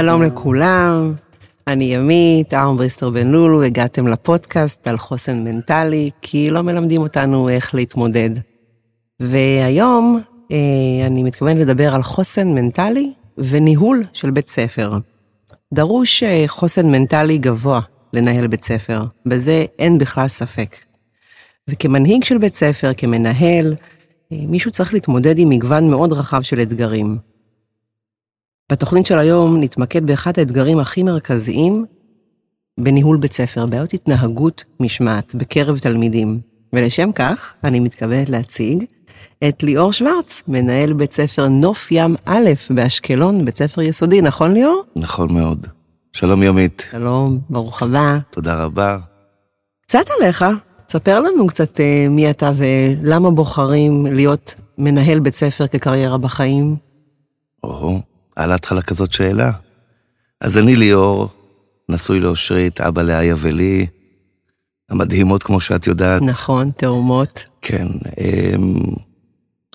שלום לכולם, אני ימית, ארם בריסטר בן לולו, הגעתם לפודקאסט על חוסן מנטלי, כי לא מלמדים אותנו איך להתמודד. והיום אה, אני מתכוון לדבר על חוסן מנטלי וניהול של בית ספר. דרוש אה, חוסן מנטלי גבוה לנהל בית ספר, בזה אין בכלל ספק. וכמנהיג של בית ספר, כמנהל, אה, מישהו צריך להתמודד עם מגוון מאוד רחב של אתגרים. בתוכנית של היום נתמקד באחד האתגרים הכי מרכזיים בניהול בית ספר, בעיות התנהגות משמעת בקרב תלמידים. ולשם כך, אני מתכוונת להציג את ליאור שוורץ, מנהל בית ספר נוף ים א' באשקלון, בית ספר יסודי, נכון ליאור? נכון מאוד. שלום יומית. שלום, ברוך הבא. תודה רבה. קצת עליך, ספר לנו קצת אה, מי אתה ולמה בוחרים להיות מנהל בית ספר כקריירה בחיים. או, על ההתחלה כזאת שאלה. אז אני ליאור, נשוי לאושרית, אבא לאיה ולי, המדהימות כמו שאת יודעת. נכון, תאומות. כן. אמ,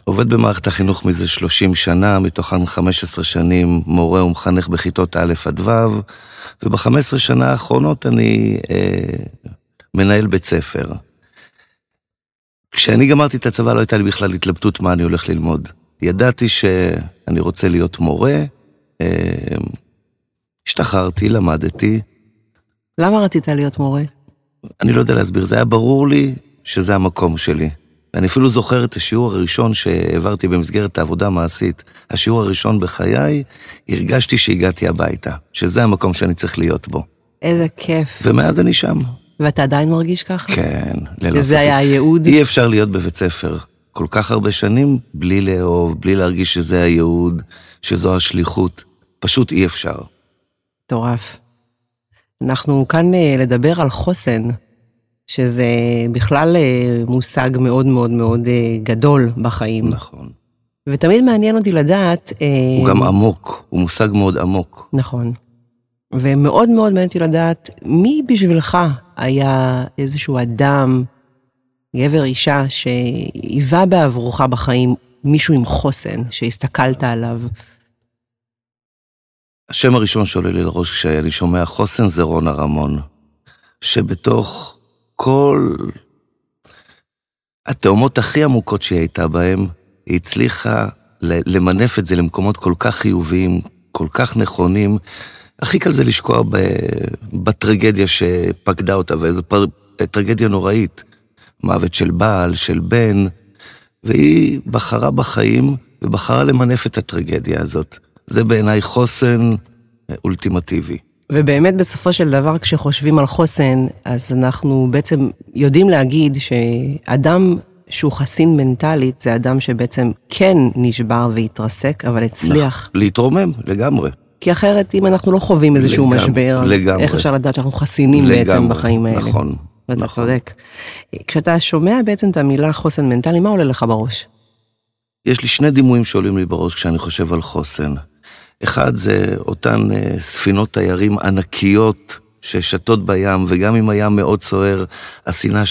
עובד במערכת החינוך מזה 30 שנה, מתוכן 15 שנים מורה ומחנך בכיתות א' עד ו', וב-15 שנה האחרונות אני אה, מנהל בית ספר. כשאני גמרתי את הצבא לא הייתה לי בכלל התלבטות מה אני הולך ללמוד. ידעתי שאני רוצה להיות מורה, אה, השתחררתי, למדתי. למה רצית להיות מורה? אני לא יודע להסביר, זה היה ברור לי שזה המקום שלי. ואני אפילו זוכר את השיעור הראשון שהעברתי במסגרת העבודה המעשית. השיעור הראשון בחיי, הרגשתי שהגעתי הביתה, שזה המקום שאני צריך להיות בו. איזה כיף. ומאז אני שם. ואתה עדיין מרגיש ככה? כן, ללא שזה היה הייעוד? אי אפשר להיות בבית ספר כל כך הרבה שנים בלי לאהוב, בלי להרגיש שזה הייעוד, שזו השליחות. פשוט אי אפשר. מטורף. אנחנו כאן אה, לדבר על חוסן, שזה בכלל אה, מושג מאוד מאוד מאוד אה, גדול בחיים. נכון. ותמיד מעניין אותי לדעת... הוא גם עמוק, הוא מושג מאוד עמוק. נכון. ומאוד מאוד מעניין אותי לדעת מי בשבילך היה איזשהו אדם, גבר, אישה, שהיווה בעבורך בחיים מישהו עם חוסן, שהסתכלת עליו. השם הראשון שעולה לי לראש כשאני שומע חוסן זה רונה רמון, שבתוך כל התאומות הכי עמוקות שהיא הייתה בהן, היא הצליחה למנף את זה למקומות כל כך חיוביים, כל כך נכונים. הכי קל זה לשקוע בטרגדיה שפקדה אותה, ואיזו פר... טרגדיה נוראית. מוות של בעל, של בן, והיא בחרה בחיים ובחרה למנף את הטרגדיה הזאת. זה בעיניי חוסן אולטימטיבי. ובאמת בסופו של דבר כשחושבים על חוסן, אז אנחנו בעצם יודעים להגיד שאדם שהוא חסין מנטלית, זה אדם שבעצם כן נשבר והתרסק, אבל הצליח. להתרומם, לגמרי. כי אחרת, אם אנחנו לא חווים איזשהו לגמרי, משבר, אז לגמרי. איך אפשר לדעת שאנחנו חסינים לגמרי, בעצם בחיים האלה? נכון. ואתה נכון. צודק. כשאתה שומע בעצם את המילה חוסן מנטלי, מה עולה לך בראש? יש לי שני דימויים שעולים לי בראש כשאני חושב על חוסן. אחד זה אותן אה, ספינות תיירים ענקיות ששתות בים, וגם אם הים מאוד סוער, הסינה,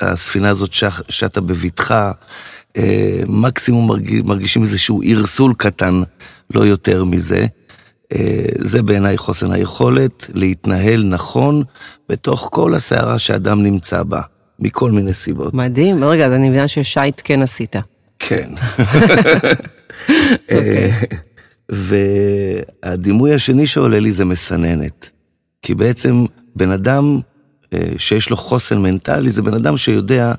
הספינה הזאת שטה בבטחה, אה, מקסימום מרגישים איזשהו ערסול קטן, לא יותר מזה. אה, זה בעיניי חוסן היכולת להתנהל נכון בתוך כל הסערה שאדם נמצא בה, מכל מיני סיבות. מדהים, רגע, אז אני מבינה ששייט כן עשית. כן. אוקיי. והדימוי השני שעולה לי זה מסננת. כי בעצם בן אדם אה, שיש לו חוסן מנטלי זה בן אדם שיודע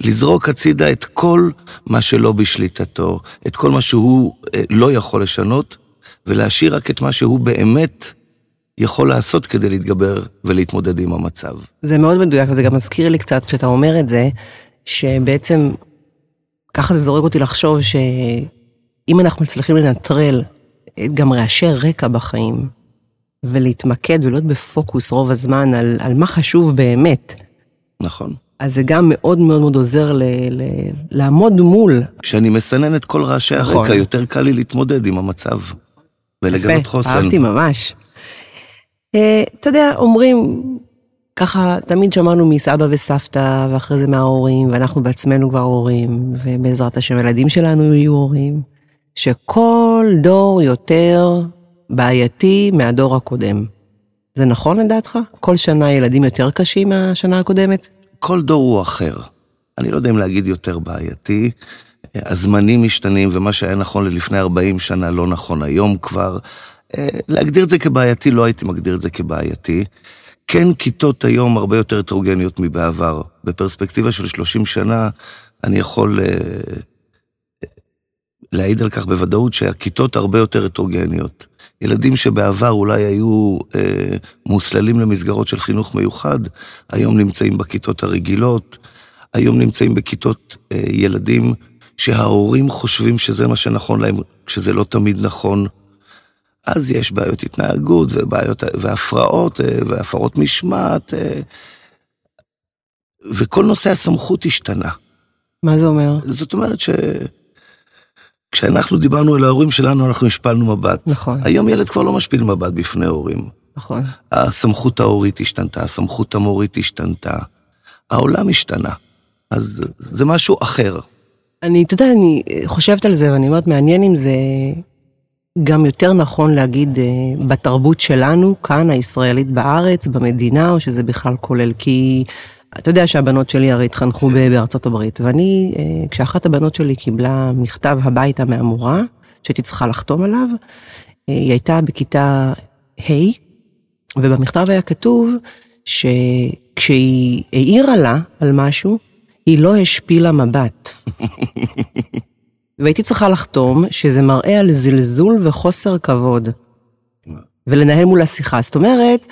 לזרוק הצידה את כל מה שלא בשליטתו, את כל מה שהוא אה, לא יכול לשנות, ולהשאיר רק את מה שהוא באמת יכול לעשות כדי להתגבר ולהתמודד עם המצב. זה מאוד מדויק, וזה גם מזכיר לי קצת כשאתה אומר את זה, שבעצם ככה זה זורק אותי לחשוב שאם אנחנו מצליחים לנטרל גם רעשי רקע בחיים, ולהתמקד ולהיות בפוקוס רוב הזמן על, על מה חשוב באמת. נכון. אז זה גם מאוד מאוד מאוד עוזר ל, ל, לעמוד מול. כשאני מסנן את כל רעשי נכון. הרקע, יותר קל לי להתמודד עם המצב. ולגלות חוסן. יפה, אהבתי ממש. Uh, אתה יודע, אומרים, ככה, תמיד שמענו מסבא וסבתא, ואחרי זה מההורים, ואנחנו בעצמנו כבר הורים, ובעזרת השם הילדים שלנו יהיו הורים, שכל דור יותר בעייתי מהדור הקודם. זה נכון לדעתך? כל שנה ילדים יותר קשים מהשנה הקודמת? כל דור הוא אחר. אני לא יודע אם להגיד יותר בעייתי. הזמנים משתנים, ומה שהיה נכון ללפני 40 שנה לא נכון היום כבר. אה, להגדיר את זה כבעייתי, לא הייתי מגדיר את זה כבעייתי. כן, כיתות היום הרבה יותר הטרוגניות מבעבר. בפרספקטיבה של 30 שנה, אני יכול אה, להעיד על כך בוודאות שהכיתות הרבה יותר הטרוגניות. ילדים שבעבר אולי היו אה, מוסללים למסגרות של חינוך מיוחד, היום נמצאים בכיתות הרגילות, היום נמצאים בכיתות אה, ילדים שההורים חושבים שזה מה שנכון להם, כשזה לא תמיד נכון. אז יש בעיות התנהגות ובעיות, והפרעות אה, והפרות משמעת, אה, וכל נושא הסמכות השתנה. מה זה אומר? זאת אומרת ש... כשאנחנו דיברנו אל ההורים שלנו, אנחנו השפלנו מבט. נכון. היום ילד כבר לא משפיל מבט בפני הורים. נכון. הסמכות ההורית השתנתה, הסמכות המורית השתנתה, העולם השתנה. אז זה משהו אחר. אני, אתה יודע, אני חושבת על זה ואני אומרת, מעניין אם זה גם יותר נכון להגיד אה, בתרבות שלנו, כאן, הישראלית בארץ, במדינה, או שזה בכלל כולל, כי אתה יודע שהבנות שלי הרי התחנכו בארצות הברית, ואני, אה, כשאחת הבנות שלי קיבלה מכתב הביתה מהמורה, שהייתי צריכה לחתום עליו, אה, היא הייתה בכיתה ה', ובמכתב היה כתוב שכשהיא העירה לה על משהו, היא לא השפילה מבט. והייתי צריכה לחתום שזה מראה על זלזול וחוסר כבוד. ולנהל מול השיחה. זאת אומרת,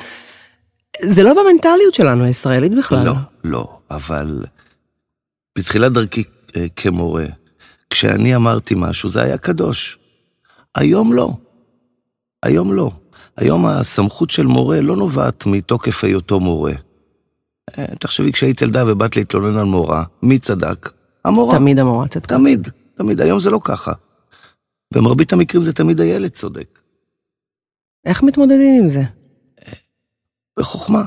זה לא במנטליות שלנו הישראלית בכלל. לא, לא, אבל בתחילת דרכי אה, כמורה, כשאני אמרתי משהו זה היה קדוש. היום לא. היום לא. היום הסמכות של מורה לא נובעת מתוקף היותו מורה. אה, תחשבי, כשהיית ילדה ובאת להתלונן על מורה, מי צדק? המורה. תמיד המורה צדקה. תמיד, תמיד. היום זה לא ככה. במרבית המקרים זה תמיד הילד צודק. איך מתמודדים עם זה? בחוכמה.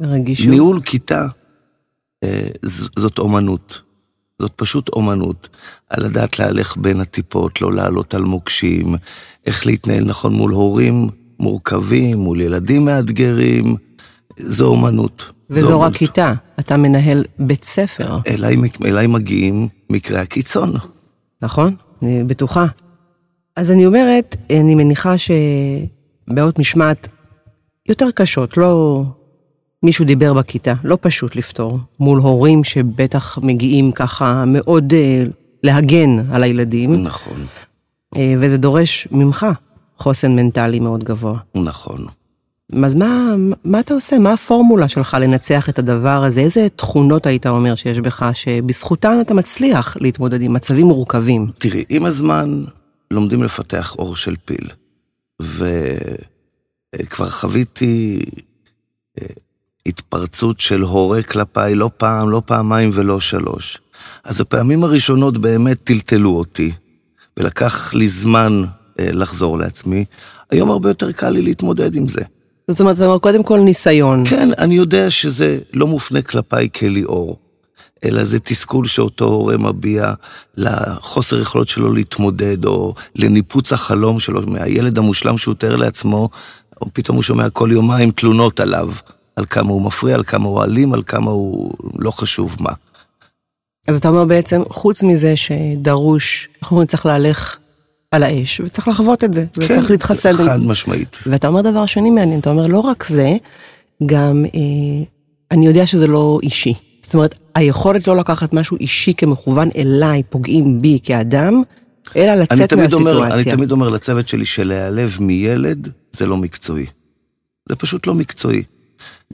ברגישות. ניהול כיתה אה, זאת אומנות. זאת פשוט אומנות. על לדעת להלך בין הטיפות, לא לעלות על מוקשים, איך להתנהל נכון מול הורים מורכבים, מול ילדים מאתגרים. זו אומנות. וזו רק כיתה, אתה מנהל בית ספר. אליי, אליי מגיעים מקרי הקיצון. נכון, אני בטוחה. אז אני אומרת, אני מניחה שבעיות משמעת יותר קשות, לא... מישהו דיבר בכיתה, לא פשוט לפתור, מול הורים שבטח מגיעים ככה מאוד אה, להגן על הילדים. נכון. אה, וזה דורש ממך חוסן מנטלי מאוד גבוה. נכון. אז מה, מה אתה עושה? מה הפורמולה שלך לנצח את הדבר הזה? איזה תכונות היית אומר שיש בך שבזכותן אתה מצליח להתמודד עם מצבים מורכבים? תראי, עם הזמן לומדים לפתח אור של פיל. וכבר חוויתי אה, התפרצות של הורה כלפיי לא פעם, לא פעמיים ולא שלוש. אז הפעמים הראשונות באמת טלטלו אותי, ולקח לי זמן אה, לחזור לעצמי. היום הרבה יותר קל לי להתמודד עם זה. זאת אומרת, אתה אומר, קודם כל ניסיון. כן, אני יודע שזה לא מופנה כלפיי כליאור, אלא זה תסכול שאותו הורה מביע לחוסר יכולות שלו להתמודד, או לניפוץ החלום שלו מהילד המושלם שהוא תאר לעצמו, או פתאום הוא שומע כל יומיים תלונות עליו, על כמה הוא מפריע, על כמה הוא אלים, על כמה הוא לא חשוב מה. אז אתה אומר בעצם, חוץ מזה שדרוש, איך אומרים, צריך להלך על האש, וצריך לחוות את זה, כן, וצריך להתחסן. חד משמעית. ואתה אומר דבר שני מעניין, אתה אומר, לא רק זה, גם אה, אני יודע שזה לא אישי. זאת אומרת, היכולת לא לקחת משהו אישי כמכוון אליי, פוגעים בי כאדם, אלא לצאת אני מהסיטואציה. אומר, אני תמיד אומר לצוות שלי שלהיעלב מילד זה לא מקצועי. זה פשוט לא מקצועי.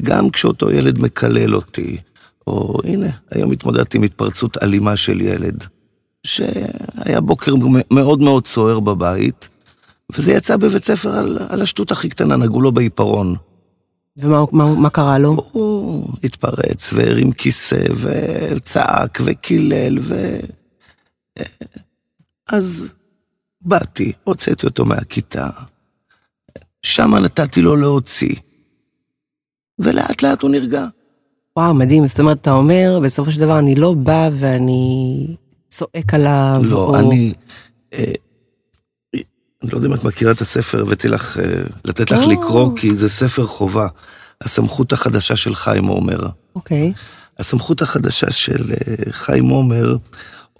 גם כשאותו ילד מקלל אותי, או הנה, היום התמודדתי עם התפרצות אלימה של ילד. שהיה בוקר מאוד מאוד סוער בבית, וזה יצא בבית ספר על, על השטות הכי קטנה, נגעו לו בעיפרון. ומה מה, מה קרה לו? הוא התפרץ והרים כיסא וצעק וקילל ו... אז באתי, הוצאתי אותו מהכיתה, שם נתתי לו להוציא, ולאט לאט הוא נרגע. וואו, מדהים, זאת אומרת, אתה אומר, בסופו של דבר אני לא בא ואני צועק עליו. לא, או... אני... אה, אני לא יודע אם את מכירה את הספר, הבאתי לך, אה, לתת לך או. לקרוא, כי זה ספר חובה. הסמכות החדשה של חיים עומר. אוקיי. הסמכות החדשה של אה, חיים עומר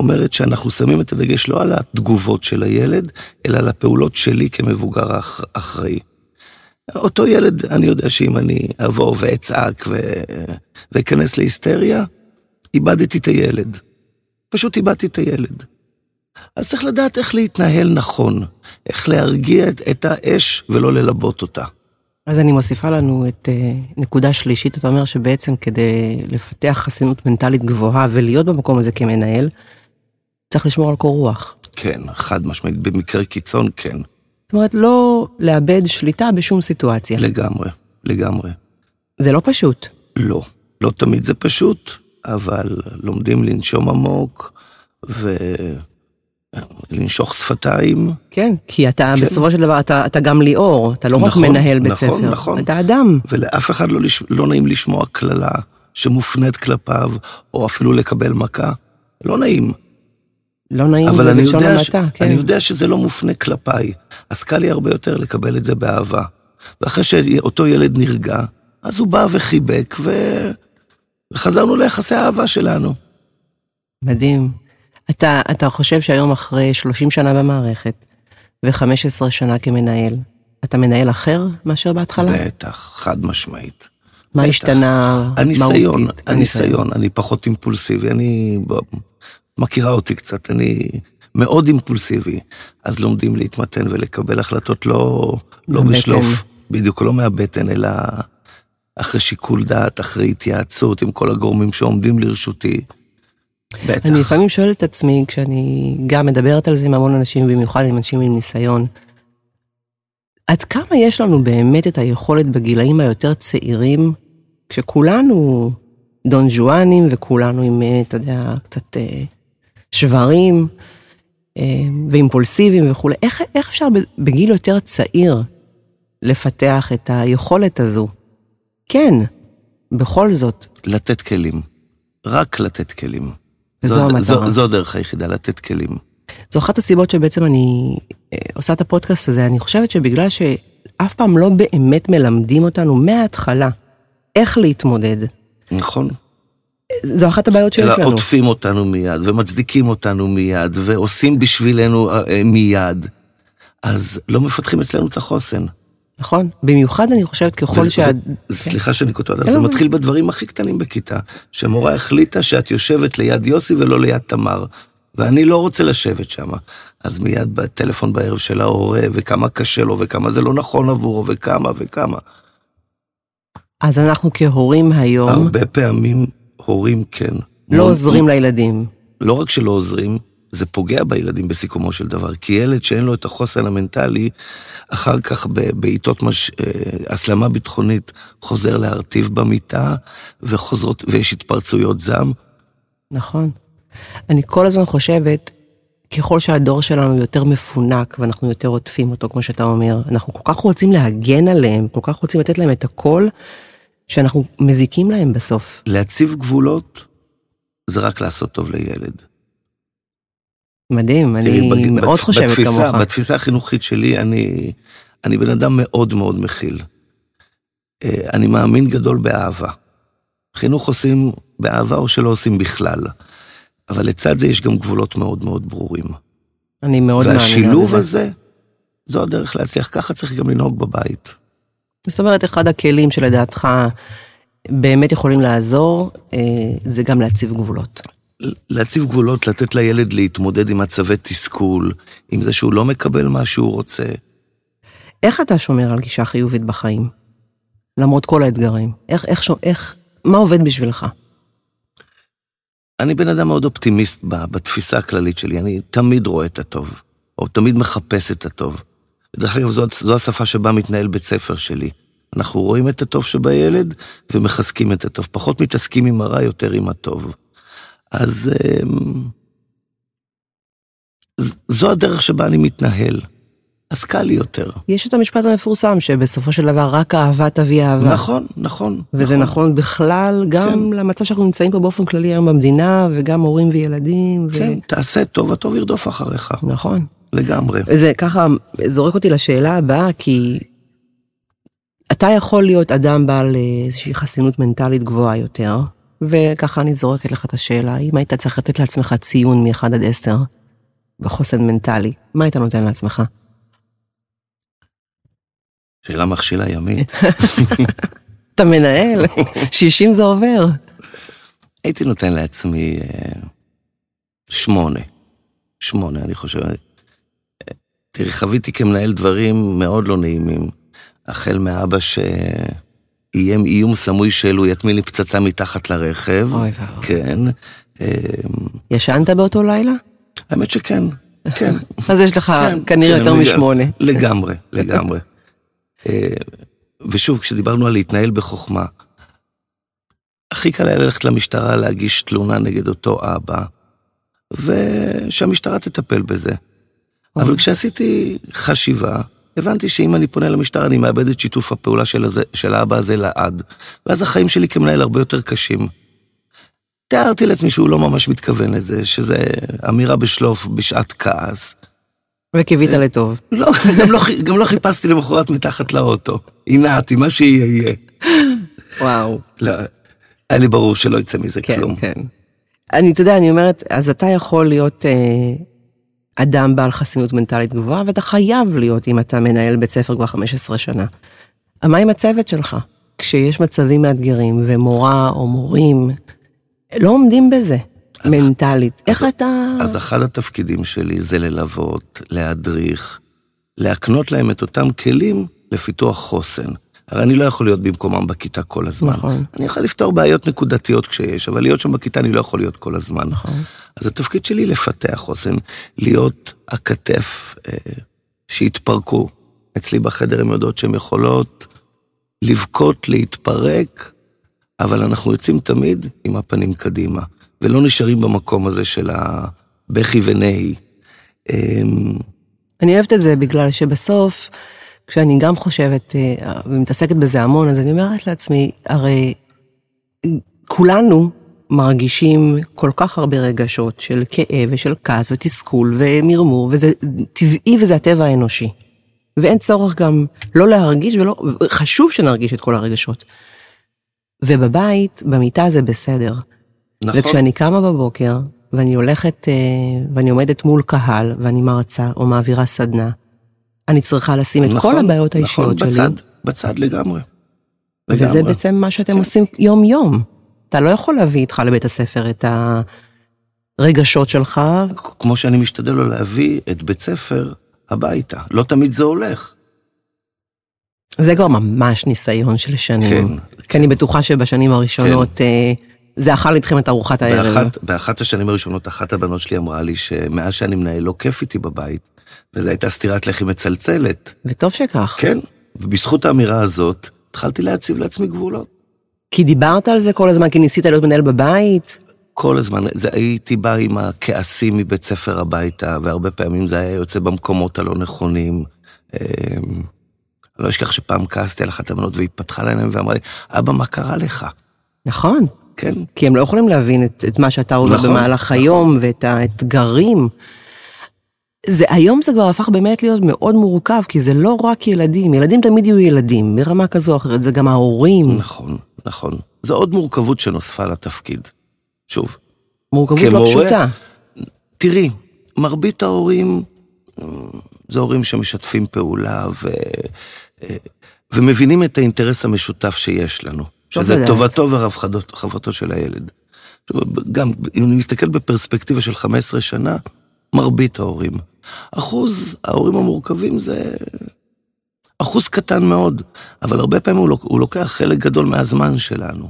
אומרת שאנחנו שמים את הדגש לא על התגובות של הילד, אלא על הפעולות שלי כמבוגר האח- אחראי. אותו ילד, אני יודע שאם אני אבוא ואצעק ו- ואכנס להיסטריה, איבדתי את הילד. פשוט איבדתי את הילד. אז צריך לדעת איך להתנהל נכון, איך להרגיע את, את האש ולא ללבות אותה. אז אני מוסיפה לנו את אה, נקודה שלישית, אתה אומר שבעצם כדי לפתח חסינות מנטלית גבוהה ולהיות במקום הזה כמנהל, צריך לשמור על קור רוח. כן, חד משמעית, במקרה קיצון כן, זאת אומרת, לא לאבד שליטה בשום סיטואציה. לגמרי, לגמרי. זה לא פשוט. לא, לא תמיד זה פשוט, אבל לומדים לנשום עמוק ולנשוך שפתיים. כן, כי אתה כן. בסופו של דבר, אתה, אתה גם ליאור, אתה לא רק נכון, מנהל בית נכון, ספר, נכון. אתה אדם. ולאף אחד לא, לש... לא נעים לשמוע קללה שמופנית כלפיו, או אפילו לקבל מכה. לא נעים. לא נעים אבל אני יודע, ש... המעטה, כן. אני יודע שזה לא מופנה כלפיי, אז קל לי הרבה יותר לקבל את זה באהבה. ואחרי שאותו ילד נרגע, אז הוא בא וחיבק, ו... וחזרנו ליחסי האהבה שלנו. מדהים. אתה, אתה חושב שהיום אחרי 30 שנה במערכת ו-15 שנה כמנהל, אתה מנהל אחר מאשר בהתחלה? בטח, חד משמעית. מה בטח. השתנה הניסיון, מהותית? הניסיון, אני פחות אימפולסיבי, אני מכירה אותי קצת, אני מאוד אימפולסיבי, אז לומדים להתמתן ולקבל החלטות לא, לא. בשלוף, בדיוק, לא מהבטן, אלא אחרי שיקול דעת, אחרי התייעצות עם כל הגורמים שעומדים לרשותי. בטח. אני לפעמים שואלת את עצמי, כשאני גם מדברת על זה עם המון אנשים, במיוחד עם אנשים עם ניסיון, עד כמה יש לנו באמת את היכולת בגילאים היותר צעירים, כשכולנו דון ז'ואנים וכולנו עם, אה, אתה יודע, קצת אה, שברים אה, ואימפולסיביים וכולי, איך, איך אפשר בגיל יותר צעיר לפתח את היכולת הזו? כן, בכל זאת, לתת כלים, רק לתת כלים. וזו זו, המטרה. זו, זו הדרך היחידה, לתת כלים. זו אחת הסיבות שבעצם אני אה, עושה את הפודקאסט הזה, אני חושבת שבגלל שאף פעם לא באמת מלמדים אותנו מההתחלה איך להתמודד, נכון? זו אחת הבעיות שיש אלא לנו. עוטפים אותנו מיד, ומצדיקים אותנו מיד, ועושים בשבילנו אה, אה, מיד. אז לא מפתחים אצלנו את החוסן. נכון? במיוחד אני חושבת ככל שה... ו- סליחה שאני קוטע כן, זה אבל- מתחיל בדברים הכי קטנים בכיתה. שמורה החליטה שאת יושבת ליד יוסי ולא ליד תמר, ואני לא רוצה לשבת שם. אז מיד בטלפון בערב של ההורה, וכמה קשה לו, וכמה זה לא נכון עבורו, וכמה וכמה. אז אנחנו כהורים היום הרבה פעמים הורים כן. לא עוזרים לילדים. לא רק שלא עוזרים, זה פוגע בילדים בסיכומו של דבר. כי ילד שאין לו את החוסן המנטלי, אחר כך בעיתות מש... אה, הסלמה ביטחונית, חוזר להרטיב במיטה, וחוזרות, ויש התפרצויות זעם. נכון. אני כל הזמן חושבת, ככל שהדור שלנו יותר מפונק ואנחנו יותר עוטפים אותו, כמו שאתה אומר, אנחנו כל כך רוצים להגן עליהם, כל כך רוצים לתת להם את הכל, שאנחנו מזיקים להם בסוף. להציב גבולות, זה רק לעשות טוב לילד. מדהים, אני בג- מאוד בת- חושבת בתפיסה, כמוך. בתפיסה החינוכית שלי, אני, אני בן אדם מאוד מאוד מכיל. אה, אני מאמין גדול באהבה. חינוך עושים באהבה או שלא עושים בכלל. אבל לצד זה יש גם גבולות מאוד מאוד ברורים. אני מאוד מאמינה והשילוב בזה. הזה, זו הדרך להצליח. ככה צריך גם לנהוג בבית. זאת אומרת, אחד הכלים שלדעתך באמת יכולים לעזור, אה, זה גם להציב גבולות. להציב גבולות, לתת לילד להתמודד עם מצבי תסכול, עם זה שהוא לא מקבל מה שהוא רוצה. איך אתה שומר על גישה חיובית בחיים? למרות כל האתגרים. איך, איך, איך, מה עובד בשבילך? אני בן אדם מאוד אופטימיסט בתפיסה הכללית שלי, אני תמיד רואה את הטוב, או תמיד מחפש את הטוב. דרך אגב, זו, זו השפה שבה מתנהל בית ספר שלי. אנחנו רואים את הטוב שבילד ומחזקים את הטוב. פחות מתעסקים עם הרע, יותר עם הטוב. אז אמ, זו הדרך שבה אני מתנהל. אז קל לי יותר. יש את המשפט המפורסם, שבסופו של דבר רק אהבה תביא אהבה. נכון, נכון. וזה נכון בכלל גם כן. למצב שאנחנו נמצאים פה באופן כללי היום במדינה, וגם הורים וילדים. ו... כן, תעשה טוב, הטוב ירדוף אחריך. נכון. לגמרי. זה ככה זורק אותי לשאלה הבאה, כי אתה יכול להיות אדם בעל איזושהי חסינות מנטלית גבוהה יותר, וככה אני זורקת לך את השאלה, אם היית צריך לתת לעצמך ציון מ-1 עד 10 בחוסן מנטלי, מה היית נותן לעצמך? שאלה מכשילה ימית. אתה מנהל, 60 זה עובר. הייתי נותן לעצמי אה, שמונה. שמונה, אני חושב. תראי, חוויתי כמנהל דברים מאוד לא נעימים. החל מאבא שאיים איום סמוי שהוא יטמין לי פצצה מתחת לרכב. אוי ואבוי. כן. אה, ישנת באותו לילה? האמת שכן, כן. אז יש לך כן, כנראה כן, יותר. משמונה. לגמרי, לגמרי. אה, ושוב, כשדיברנו על להתנהל בחוכמה, הכי קל היה ללכת למשטרה להגיש תלונה נגד אותו אבא, ושהמשטרה תטפל בזה. אבל כשעשיתי חשיבה, הבנתי שאם אני פונה למשטרה, אני מאבד את שיתוף הפעולה של, הזה, של האבא הזה לעד. ואז החיים שלי כמנהל הרבה יותר קשים. תיארתי לעצמי שהוא לא ממש מתכוון לזה, שזה אמירה בשלוף בשעת כעס. וקיווית לטוב. לא, גם לא, גם לא חיפשתי למחרת מתחת לאוטו. הנעתי, מה שיהיה יהיה. וואו. לא, היה לי ברור שלא יצא מזה כן, כלום. כן. אני, אתה יודע, אני אומרת, אז אתה יכול להיות אה, אדם בעל חסינות מנטלית גבוהה, ואתה חייב להיות אם אתה מנהל בית ספר כבר 15 שנה. מה עם הצוות שלך? כשיש מצבים מאתגרים, ומורה או מורים לא עומדים בזה, מנטלית. איך אתה... אז אחד התפקידים שלי זה ללוות, להדריך, להקנות להם את אותם כלים לפיתוח חוסן. הרי אני לא יכול להיות במקומם בכיתה כל הזמן. נכון. אני יכול לפתור בעיות נקודתיות כשיש, אבל להיות שם בכיתה אני לא יכול להיות כל הזמן. נכון. אז התפקיד שלי לפתח חוסן, להיות הכתף אה, שהתפרקו. אצלי בחדר הן יודעות שהן יכולות לבכות, להתפרק, אבל אנחנו יוצאים תמיד עם הפנים קדימה, ולא נשארים במקום הזה של הבכי ונהי. אמ, אני אוהבת את זה בגלל שבסוף, כשאני גם חושבת אה, ומתעסקת בזה המון, אז אני אומרת לעצמי, הרי כולנו מרגישים כל כך הרבה רגשות של כאב ושל כעס ותסכול ומרמור, וזה טבעי וזה הטבע האנושי. ואין צורך גם לא להרגיש ולא, חשוב שנרגיש את כל הרגשות. ובבית, במיטה זה בסדר. נכון, וכשאני קמה בבוקר, ואני הולכת, אה, ואני עומדת מול קהל, ואני מרצה או מעבירה סדנה, אני צריכה לשים את כל נכון, הבעיות האישיות נכון, שלי. בצד, בצד לגמרי. וזה לגמרי. בעצם מה שאתם כן. עושים יום-יום. אתה לא יכול להביא איתך לבית הספר את הרגשות שלך, כמו שאני משתדל לא להביא את בית ספר הביתה. לא תמיד זה הולך. זה כבר ממש ניסיון של שנים. כן, כי אני בטוחה שבשנים הראשונות אה, זה אכל איתכם את ארוחת הערב. באחת, באחת השנים הראשונות, אחת הבנות שלי אמרה לי שמאז שאני מנהל לא כיף איתי בבית, וזו הייתה סטירת לחי מצלצלת. וטוב שכך. כן, ובזכות האמירה הזאת, התחלתי להציב לעצמי גבולות. כי דיברת על זה כל הזמן, כי ניסית להיות מנהל בבית. כל הזמן, זה, הייתי בא עם הכעסים מבית ספר הביתה, והרבה פעמים זה היה יוצא במקומות הלא נכונים. אני לא אשכח שפעם כעסתי על אחת הבנות והיא פתחה לעיניים ואמרה לי, אבא, מה קרה לך? נכון. כן, כי הם לא יכולים להבין את, את מה שאתה עובר נכון, במהלך נכון. היום ואת האתגרים. זה, היום זה כבר הפך באמת להיות מאוד מורכב, כי זה לא רק ילדים, ילדים תמיד יהיו ילדים, ברמה כזו או אחרת, זה גם ההורים. נכון, נכון. זו עוד מורכבות שנוספה לתפקיד. שוב, מורכבות לא כמורה- פשוטה. תראי, מרבית ההורים אמ, זה הורים שמשתפים פעולה ו... אה, ומבינים את האינטרס המשותף שיש לנו, שזה. טובתו ורווחתו של הילד. גם אם אני מסתכל בפרספקטיבה של 15 שנה, מרבית ההורים. אחוז ההורים המורכבים זה אחוז קטן מאוד, אבל הרבה פעמים הוא, הוא לוקח חלק גדול מהזמן שלנו.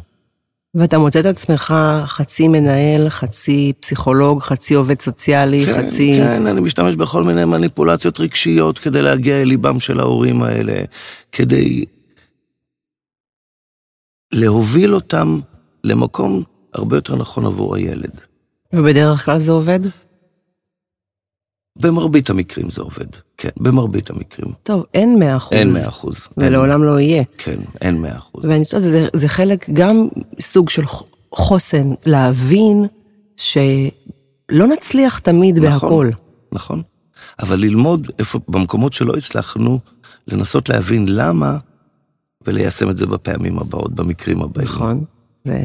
ואתה מוצא את עצמך חצי מנהל, חצי פסיכולוג, חצי עובד סוציאלי, כן, חצי... כן, אני משתמש בכל מיני מניפולציות רגשיות כדי להגיע אל ליבם של ההורים האלה, כדי להוביל אותם למקום הרבה יותר נכון עבור הילד. ובדרך כלל זה עובד? במרבית המקרים זה עובד, כן, במרבית המקרים. טוב, אין מאה אחוז. אין מאה אחוז. אין- ולעולם לא יהיה. כן, אין מאה אחוז. ואני חושבת שזה זה חלק גם סוג של חוסן, להבין שלא נצליח תמיד נכון. בהכל. נכון. אבל ללמוד איפה, במקומות שלא הצלחנו, לנסות להבין למה, וליישם את זה בפעמים הבאות, במקרים הבאים. נכון. זה...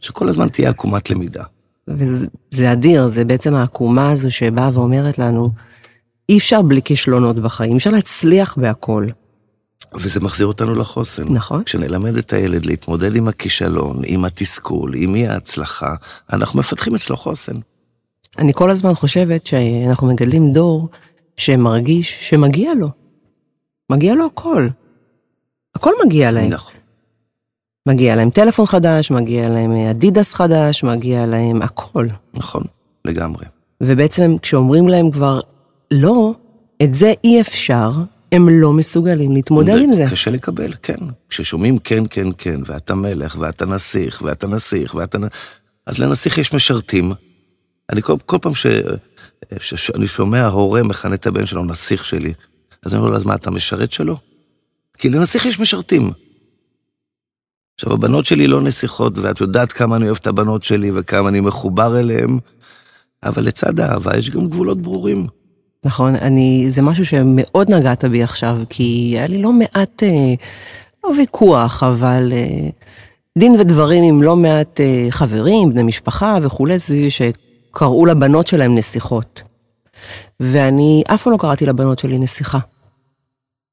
שכל הזמן תהיה עקומת למידה. וזה אדיר, זה בעצם העקומה הזו שבאה ואומרת לנו, אי אפשר בלי כישלונות בחיים, אפשר להצליח בהכל. וזה מחזיר אותנו לחוסן. נכון. כשנלמד את הילד להתמודד עם הכישלון, עם התסכול, עם אי ההצלחה, אנחנו מפתחים אצלו חוסן. אני כל הזמן חושבת שאנחנו מגדלים דור שמרגיש שמגיע לו. מגיע לו הכל. הכל מגיע להם. נכון. מגיע להם טלפון חדש, מגיע להם אדידס חדש, מגיע להם הכל. נכון, לגמרי. ובעצם כשאומרים להם כבר, לא, את זה אי אפשר, הם לא מסוגלים להתמודד עם זה. קשה לקבל, כן. כששומעים כן, כן, כן, ואתה מלך, ואתה נסיך, ואתה נסיך, ואתה... אז לנסיך יש משרתים. אני כל, כל פעם ש... שאני שומע הורה מכנה את הבן שלו נסיך שלי, אז אני אומר לו, אז מה, אתה משרת שלו? כי לנסיך יש משרתים. עכשיו, הבנות שלי לא נסיכות, ואת יודעת כמה אני אוהב את הבנות שלי וכמה אני מחובר אליהן, אבל לצד האהבה יש גם גבולות ברורים. נכון, אני, זה משהו שמאוד נגעת בי עכשיו, כי היה לי לא מעט, אה, לא ויכוח, אבל אה, דין ודברים עם לא מעט אה, חברים, בני משפחה וכולי סביבי, שקראו לבנות שלהם נסיכות. ואני אף פעם לא קראתי לבנות שלי נסיכה.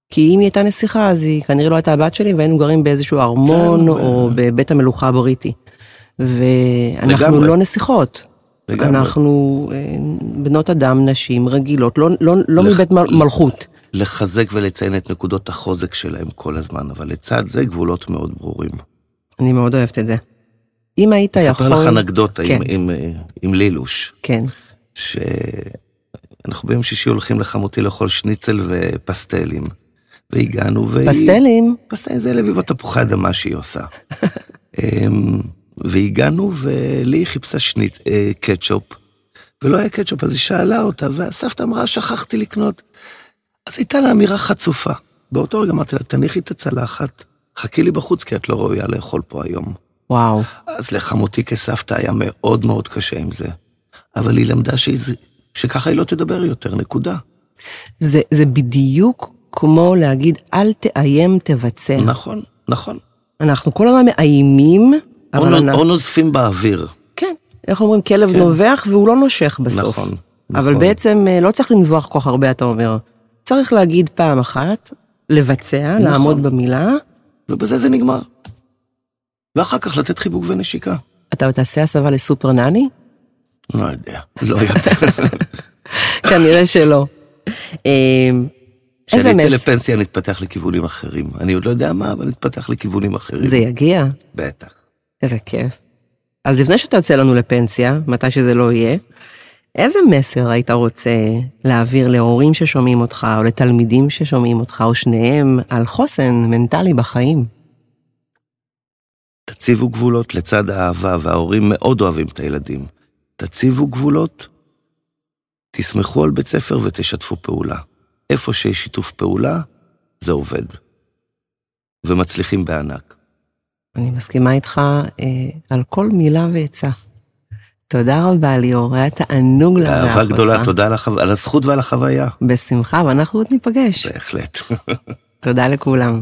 כי אם היא הייתה נסיכה, אז היא כנראה לא הייתה הבת שלי, והיינו גרים באיזשהו ארמון, כן, או ו- בבית המלוכה הבריטי. ואנחנו לגמרי. לא נסיכות. לגמרי. אנחנו אה, בנות אדם, נשים רגילות, לא, לא, לא לח- מבית מל- מלכות. לחזק ולציין את נקודות החוזק שלהם כל הזמן, אבל לצד זה גבולות מאוד ברורים. אני מאוד אוהבת את זה. אם היית יכול... אספר לך אנקדוטה כן. עם, עם, אה, עם לילוש, כן, שאנחנו ביום שישי הולכים לחמותי לאכול שניצל ופסטלים, והגענו, והיא... פסטלים, פסטלים זה לביבות תפוחי אדמה שהיא עושה. אמ, והגענו, ולי היא חיפשה שניצ... אה, קטשופ, ולא היה קטשופ, אז היא שאלה אותה, והסבתא אמרה, שכחתי לקנות. אז הייתה לה אמירה חצופה. באותו רגע אמרתי לה, תניחי את הצלחת, חכי לי בחוץ, כי את לא ראויה לאכול פה היום. וואו. אז לחמותי כסבתא היה מאוד מאוד קשה עם זה. אבל היא למדה שהיא, שככה היא לא תדבר יותר, נקודה. זה, זה בדיוק כמו להגיד, אל תאיים, תבצע. נכון, נכון. אנחנו כל הזמן מאיימים, או אבל נו- אנחנו... או נוזפים באוויר. כן, איך אומרים, כלב כן. נובח והוא לא נושך בסוף. נכון, אבל נכון. בעצם אה, לא צריך לנבוח כל כך הרבה, אתה אומר. צריך להגיד פעם אחת, לבצע, נכון. לעמוד במילה. ובזה זה נגמר. ואחר כך לתת חיבוק ונשיקה. אתה תעשה הסבה לסופר נני? לא יודע, לא יודע. כנראה שלא. כשאני אצא. לפנסיה נתפתח לכיוונים אחרים. אני עוד לא יודע מה, אבל נתפתח לכיוונים אחרים. זה יגיע? בטח. איזה כיף. אז לפני שאתה יוצא לנו לפנסיה, מתי שזה לא יהיה, איזה מסר היית רוצה להעביר להורים ששומעים אותך, או לתלמידים ששומעים אותך, או שניהם, על חוסן מנטלי בחיים? תציבו גבולות לצד האהבה, וההורים מאוד אוהבים את הילדים. תציבו גבולות, תסמכו על בית ספר ותשתפו פעולה. איפה שיש שיתוף פעולה, זה עובד. ומצליחים בענק. אני מסכימה איתך אה, על כל מילה ועצה. תודה רבה ליאור, היה תענוג לארח אותך. באהבה גדולה, תודה על, החו... על הזכות ועל החוויה. בשמחה, ואנחנו עוד ניפגש. בהחלט. תודה לכולם.